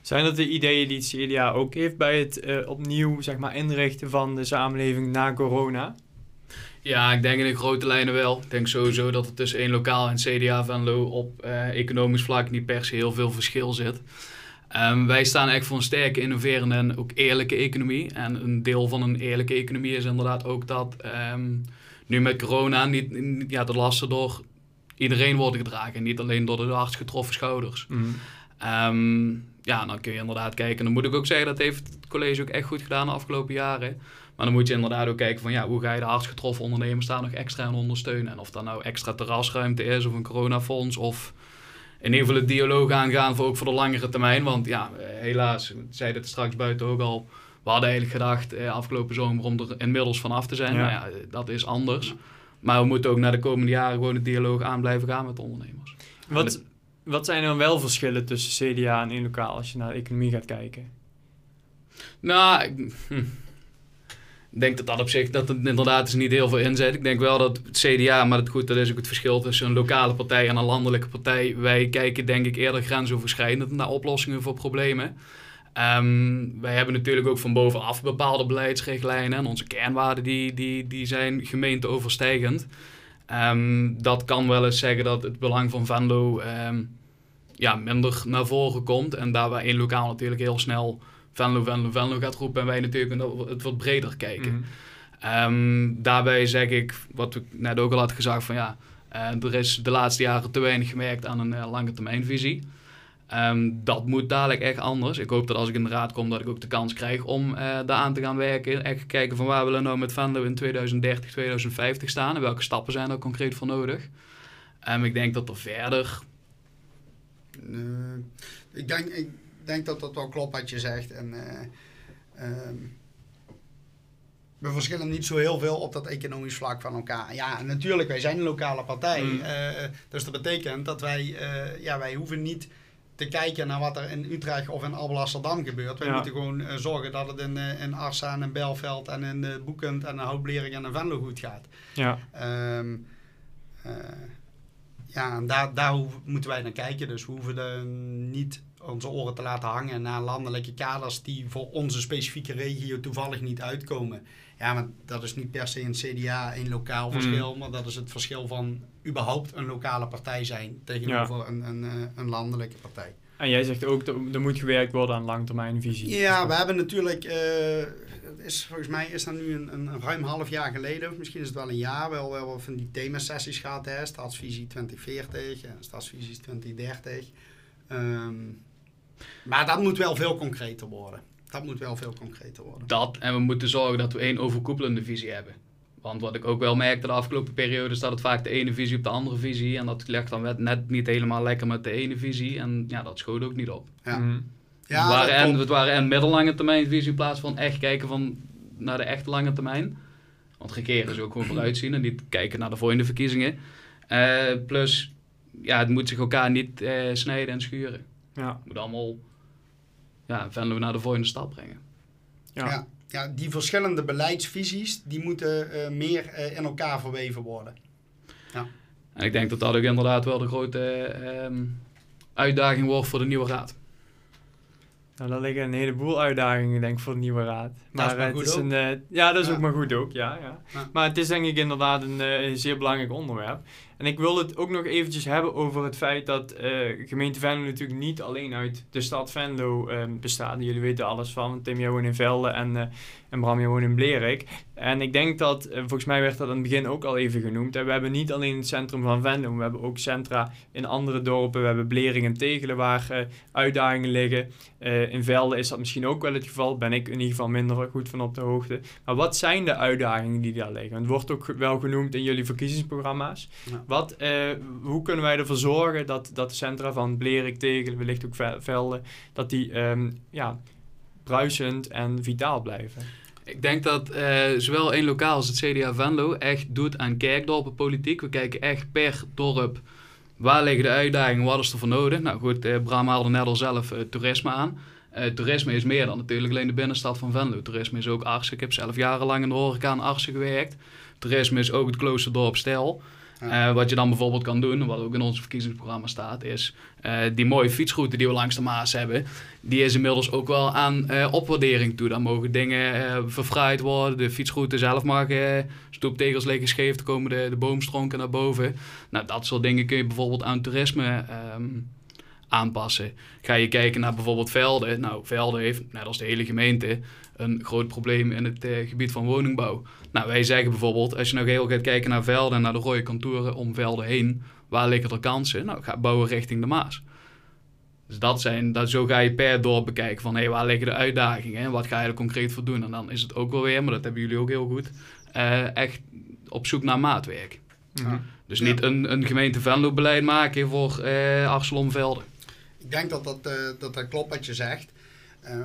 Zijn dat de ideeën die het CDA ook heeft bij het eh, opnieuw zeg maar, inrichten van de samenleving na corona? Ja, ik denk in de grote lijnen wel. Ik denk sowieso dat er tussen één lokaal en CDA Venlo op eh, economisch vlak niet per se heel veel verschil zit. Ehm, wij staan echt voor een sterke, innoverende en ook eerlijke economie. En een deel van een eerlijke economie is inderdaad ook dat ehm, nu met corona niet, niet- ja, de lasten door iedereen worden gedragen. Niet alleen door de hardst getroffen schouders. Ehm, ja, dan kun je inderdaad kijken. Dan moet ik ook zeggen, dat heeft het college ook echt goed gedaan de afgelopen jaren. Maar dan moet je inderdaad ook kijken van ja, hoe ga je de hardst getroffen ondernemers daar nog extra aan ondersteunen. En of dat nou extra terrasruimte is of een coronafonds of in ieder geval een dialoog aangaan voor ook voor de langere termijn. Want ja, eh, helaas, ik zei het straks buiten ook al. We hadden eigenlijk gedacht eh, afgelopen zomer om er inmiddels vanaf te zijn. Ja. Maar ja, eh, dat is anders. Maar we moeten ook naar de komende jaren gewoon een dialoog aan blijven gaan met de ondernemers. Wat, wat zijn er wel verschillen tussen CDA en één lokaal als je naar de economie gaat kijken? Nou, ik hm. Ik denk dat dat op zich dat het inderdaad is niet heel veel inzet. Ik denk wel dat het CDA, maar het, goed, dat is ook het verschil tussen een lokale partij en een landelijke partij. Wij kijken denk ik eerder grensoverschrijdend naar oplossingen voor problemen. Ehm, wij hebben natuurlijk ook van bovenaf bepaalde beleidsrichtlijnen en onze kernwaarden die, die, die zijn gemeenteoverstijgend. Ehm, dat kan wel eens zeggen dat het belang van Venlo ehm, ja, minder naar voren komt. En daar waar één lokaal natuurlijk heel snel Venlo, Venlo, Venlo gaat roepen. En wij natuurlijk het wat breder kijken. Mhm. Ehm, daarbij zeg ik, wat ik net ook al had gezegd, van ja, eh, er is de laatste jaren te weinig gemerkt aan een uh, lange termijnvisie. Ehm, dat moet dadelijk echt anders. Ik hoop dat als ik in de raad kom, dat ik ook de kans krijg om uh, daaraan te gaan werken. Echt kijken van waar willen we nou met Venlo in 2030, 2050 staan en welke stappen zijn er concreet voor nodig. Um, ik denk dat er verder. Uh, ik, denk, ik denk dat dat wel klopt wat je zegt. En, uh, um, we verschillen niet zo heel veel op dat economisch vlak van elkaar. Ja, natuurlijk, wij zijn een lokale partij. Mm. Uh, dus dat betekent dat wij, uh, ja, wij hoeven niet te kijken naar wat er in Utrecht of in Alblasserdam gebeurt. Wij ja. moeten gewoon uh, zorgen dat het in, in Arsa en in Belveld en in Boekend en in Houtblering en in Venlo goed gaat. Ja. Um, ja, en daar, daar hoeven, moeten wij naar kijken. Dus we hoeven de, niet onze oren te laten hangen naar landelijke kaders die voor onze specifieke regio toevallig niet uitkomen. Ja, maar dat is niet per se een CDA, een lokaal verschil, mm. maar dat is het verschil van überhaupt een lokale partij zijn tegenover ja. een, een, een, landelijke partij. En jij zegt ook, er moet gewerkt worden aan langtermijnvisie. Ja, we hebben natuurlijk, uh, is, volgens mij is dat nu een, een, ruim half jaar geleden, of misschien is het wel een jaar, wel, wel van die themasessies gehad, hè, Stadsvisie 2040 en Stadsvisies 2030. Um, maar dat moet wel veel concreter worden. Dat moet wel veel concreter worden. Dat, en we moeten zorgen dat we één overkoepelende visie hebben. Want wat ik ook wel merkte de afgelopen periode is dat het vaak de ene visie op de andere visie. En dat legt dan net niet helemaal lekker met de ene visie. En ja, dat schoot ook niet op. Ja. Mm. Ja, het, waren en, het waren en middellange termijn visie in plaats van echt kijken van naar de echt lange termijn. Want regeren is ook gewoon vooruitzien en niet kijken naar de volgende verkiezingen. Uh, plus, ja, het moet zich elkaar niet uh, snijden en schuren. Ja. Het moet allemaal ja, Venlo naar de volgende stap brengen. Ja. ja. Ja, die verschillende beleidsvisies, die moeten uh, meer uh, in elkaar verweven worden. Ja. En ik denk dat dat ook inderdaad wel de grote uh, uitdaging wordt voor de nieuwe raad. Nou, daar liggen een heleboel uitdagingen, denk ik, voor de nieuwe raad. Dat maar het goed is ook. een, eh, ja, dat is Ja. ook maar goed ook, ja, ja. Ja. Maar het is denk ik inderdaad een eh, zeer belangrijk onderwerp. En ik wil het ook nog eventjes hebben over het feit dat eh, gemeente Venlo natuurlijk niet alleen uit de stad Venlo eh, bestaat. Jullie weten alles van. Tim, jij woont in Velde en, eh, en Bram, jij woont in Blerik. En ik denk dat, eh, volgens mij werd dat aan het begin ook al even genoemd. En we hebben niet alleen het centrum van Venlo, we hebben ook centra in andere dorpen. We hebben Blerik en Tegelen waar uitdagingen liggen. In Velde is dat misschien ook wel het geval. Ben ik in ieder geval minder goed van op de hoogte. Maar wat zijn de uitdagingen die daar liggen? Het wordt ook wel genoemd in jullie verkiezingsprogramma's. Ja. Wat, eh, hoe kunnen wij ervoor zorgen dat, dat de centra van Blerik, Tegelen, wellicht ook Ve- Velde, dat die ehm, ja, bruisend en vitaal blijven? Ik denk dat eh, zowel één lokaal als het CDA Venlo echt doet aan kerkdorpenpolitiek. We kijken echt per dorp waar liggen de uitdagingen, wat is er voor nodig. Nou goed, eh, Bram haalde net al zelf toerisme aan. Toerisme is meer dan natuurlijk alleen de binnenstad van Venlo. Toerisme is ook artsen. Ik heb zelf jarenlang in de horeca aan artsen gewerkt. Toerisme is ook het kloosterdorp Stel. Eh, wat je dan bijvoorbeeld kan doen, wat ook in ons verkiezingsprogramma staat, is eh, die mooie fietsroute die we langs de Maas hebben, die is inmiddels ook wel aan eh, opwaardering toe. Dan mogen dingen verfraaid worden, de fietsroute zelf mag stoeptegels liggen scheef, dan komen de, de boomstronken naar boven. Nou, dat soort dingen kun je bijvoorbeeld aan toerisme ehm, aanpassen. Ga je kijken naar bijvoorbeeld Velden. Nou, Velden heeft, net als de hele gemeente, een groot probleem in het eh, gebied van woningbouw. Nou, wij zeggen bijvoorbeeld, als je nou heel gaat kijken naar Velden en naar de rode contouren om Velden heen, waar liggen er kansen? Nou, ga bouwen richting de Maas. Dus dat zijn, dat, zo ga je per dorp bekijken van, hé, waar liggen de uitdagingen en wat ga je er concreet voor doen? En dan is het ook wel weer, maar dat hebben jullie ook heel goed, eh, echt op zoek naar maatwerk. Dus Ja. niet een, een gemeente Venlo-beleid maken voor eh Arcelon Velden. Ik denk dat dat, eh, dat, dat klopt wat je zegt. Ehm,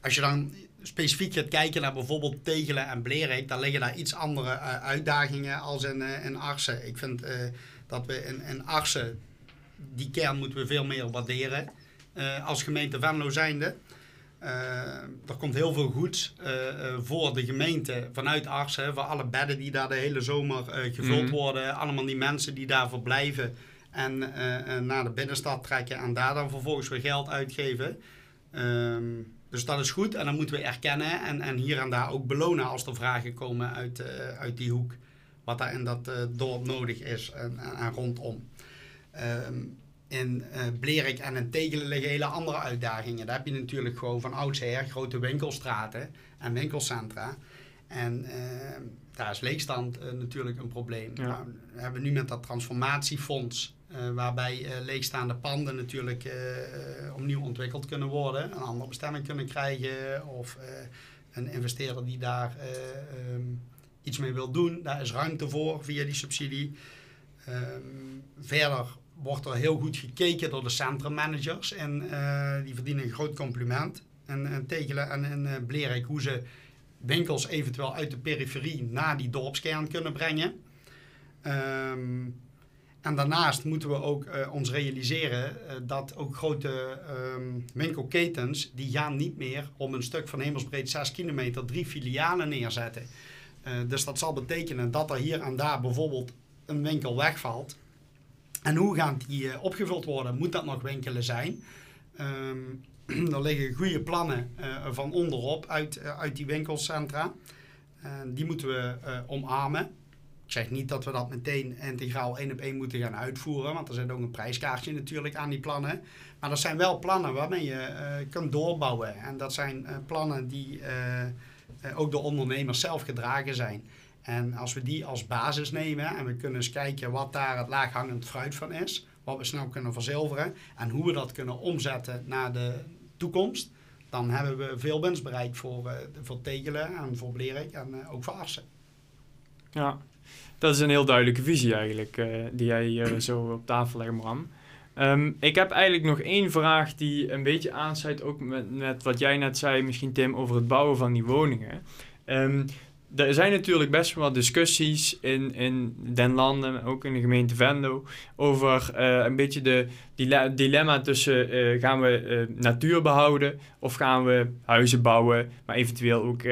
als je dan specifiek gaat kijken naar bijvoorbeeld Tegelen en Blerik, dan liggen daar iets andere eh, uitdagingen als in, in Arsen. Ik vind eh, dat we in, in Arsen, die kern moeten we veel meer waarderen als gemeente Venlo zijnde. Er komt heel veel goeds eh, voor de gemeente vanuit Arsen. Voor alle bedden die daar de hele zomer gevuld Mhm. worden. Allemaal die mensen die daar verblijven en naar de binnenstad trekken en daar dan vervolgens weer geld uitgeven. Ehm, dus dat is goed en dat moeten we erkennen en, en hier en daar ook belonen als er vragen komen uit, eh, uit die hoek. Wat daar in dat eh, dorp nodig is en, en, en rondom. Ehm, in eh Blerik en in Tegelen liggen hele andere uitdagingen. Daar heb je natuurlijk gewoon van oudsher grote winkelstraten en winkelcentra. En ehm, daar is leegstand natuurlijk een probleem. Ja. Nou, we hebben nu met dat transformatiefonds, waarbij eh, leegstaande panden natuurlijk eh, eh, opnieuw ontwikkeld kunnen worden, een andere bestemming kunnen krijgen of eh, een investeerder die daar eh, ehm, iets mee wil doen. Daar is ruimte voor via die subsidie. Ehm, verder wordt er heel goed gekeken door de centrummanagers en eh, die verdienen een groot compliment. En, en Tegelen en, en eh, Blerik hoe ze winkels eventueel uit de periferie naar die dorpskern kunnen brengen. Ehm, en daarnaast moeten we ook eh, ons realiseren eh, dat ook grote ehm, winkelketens, die gaan niet meer om een stuk van hemelsbreed 6 kilometer drie filialen neerzetten. Eh, dus dat zal betekenen dat er hier en daar bijvoorbeeld een winkel wegvalt. En hoe gaan die opgevuld worden? Moet dat nog winkelen zijn? Ehm, er liggen goede plannen van onderop uit, uit die winkelcentra. En die moeten we omarmen. Ik zeg niet dat we dat meteen integraal één op één moeten gaan uitvoeren, want er zit ook een prijskaartje natuurlijk aan die plannen. Maar dat zijn wel plannen waarmee je eh, kunt doorbouwen. En dat zijn eh, plannen die eh, ook door ondernemers zelf gedragen zijn. En als we die als basis nemen en we kunnen eens kijken wat daar het laaghangend fruit van is, wat we snel kunnen verzilveren en hoe we dat kunnen omzetten naar de toekomst, dan hebben we veel winst bereikt voor, voor Tegelen en voor Blerik en ook voor Arsen. Ja, dat is een heel duidelijke visie eigenlijk, eh, die jij zo op tafel legt, Bram. Ehm, ik heb eigenlijk nog één vraag die een beetje aansluit ook met, wat jij net zei, misschien Tim, over het bouwen van die woningen. Ehm, er zijn natuurlijk best wel wat discussies in, in den landen, ook in de gemeente Venlo, over eh, een beetje de dile- dilemma tussen eh, gaan we natuur behouden of gaan we huizen bouwen, maar eventueel ook,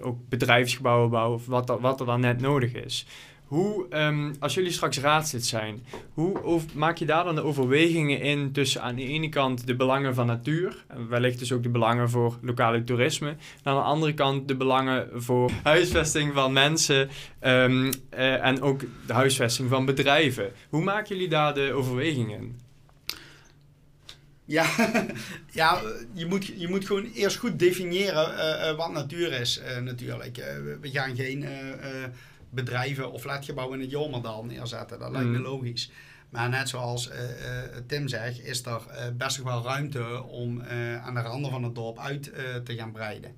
ook bedrijfsgebouwen bouwen, of wat, wat er dan net nodig is. Hoe, ehm, als jullie straks raadslid zijn, hoe maak je daar dan de overwegingen in tussen aan de ene kant de belangen van natuur, wellicht dus ook de belangen voor lokale toerisme, en aan de andere kant de belangen voor huisvesting van mensen ehm, eh, en ook de huisvesting van bedrijven. Hoe maken jullie daar de overwegingen in? Ja, ja je, moet, je moet gewoon eerst goed definiëren eh, eh, wat natuur is natuurlijk. We- gaan geen bedrijven of flatgebouwen in het Jormerdal neerzetten. Dat lijkt me Mm. logisch. Maar net zoals eh, eh, Tim zegt, is er eh, best wel ruimte om aan de randen van het dorp uit te gaan breiden.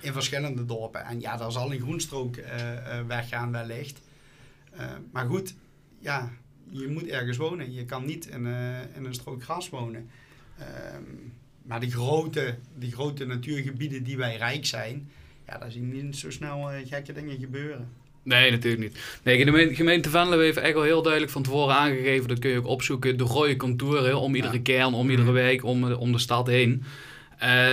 In verschillende dorpen. En ja, daar zal een groenstrook weggaan wellicht. Maar goed, ja, je moet ergens wonen. Je kan niet in, in een strook gras wonen. Ehm, maar die grote, die grote natuurgebieden die wij rijk zijn, ja, daar zien niet zo snel gekke dingen gebeuren. Nee, natuurlijk niet. Nee, de gemeente, gemeente Venlo heeft echt wel heel duidelijk van tevoren aangegeven, dat kun je ook opzoeken, de rode contouren om iedere Ja. kern, om iedere wijk, om, de- om de stad heen. Eh,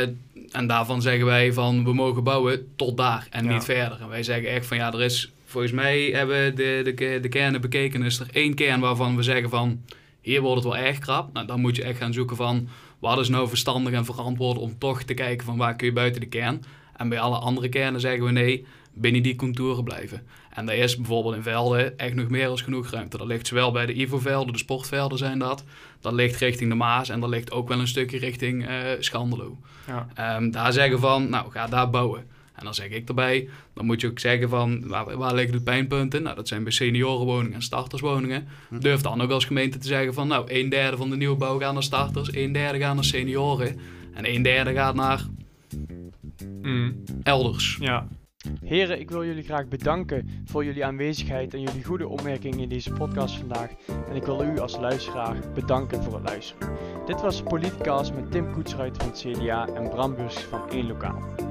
en daarvan zeggen wij van, we mogen bouwen tot daar en Ja. niet verder. En wij zeggen echt van, ja, er is, volgens mij hebben de, de, ke- de kernen bekeken, is er één kern waarvan we zeggen van, hier wordt het wel erg krap. Nou, dan moet je echt gaan zoeken van, wat is nou verstandig en verantwoord om toch te kijken van, waar kun je buiten de kern. En bij alle andere kernen zeggen we nee, binnen die contouren blijven. En daar is bijvoorbeeld in velden echt nog meer dan genoeg ruimte. Dat ligt zowel bij de IVO-velden, de sportvelden zijn dat. Dat ligt richting de Maas en dat ligt ook wel een stukje richting eh Schandelo. Ja. Ehm, daar zeggen van, nou ga daar bouwen. En dan zeg ik erbij, dan moet je ook zeggen van, waar, waar liggen de pijnpunten? Nou, dat zijn bij seniorenwoningen en starterswoningen. Durf dan ook als gemeente te zeggen van, nou, een derde van de nieuwbouw gaat naar starters, een derde gaat naar senioren en een derde gaat naar Mm, elders. ja. Heren, ik wil jullie graag bedanken voor jullie aanwezigheid en jullie goede opmerkingen in deze podcast vandaag. En ik wil u als luisteraar bedanken voor het luisteren. Dit was Politicast met Tim Koetsruit van het CDA en Bram Burs van 1 Lokaal.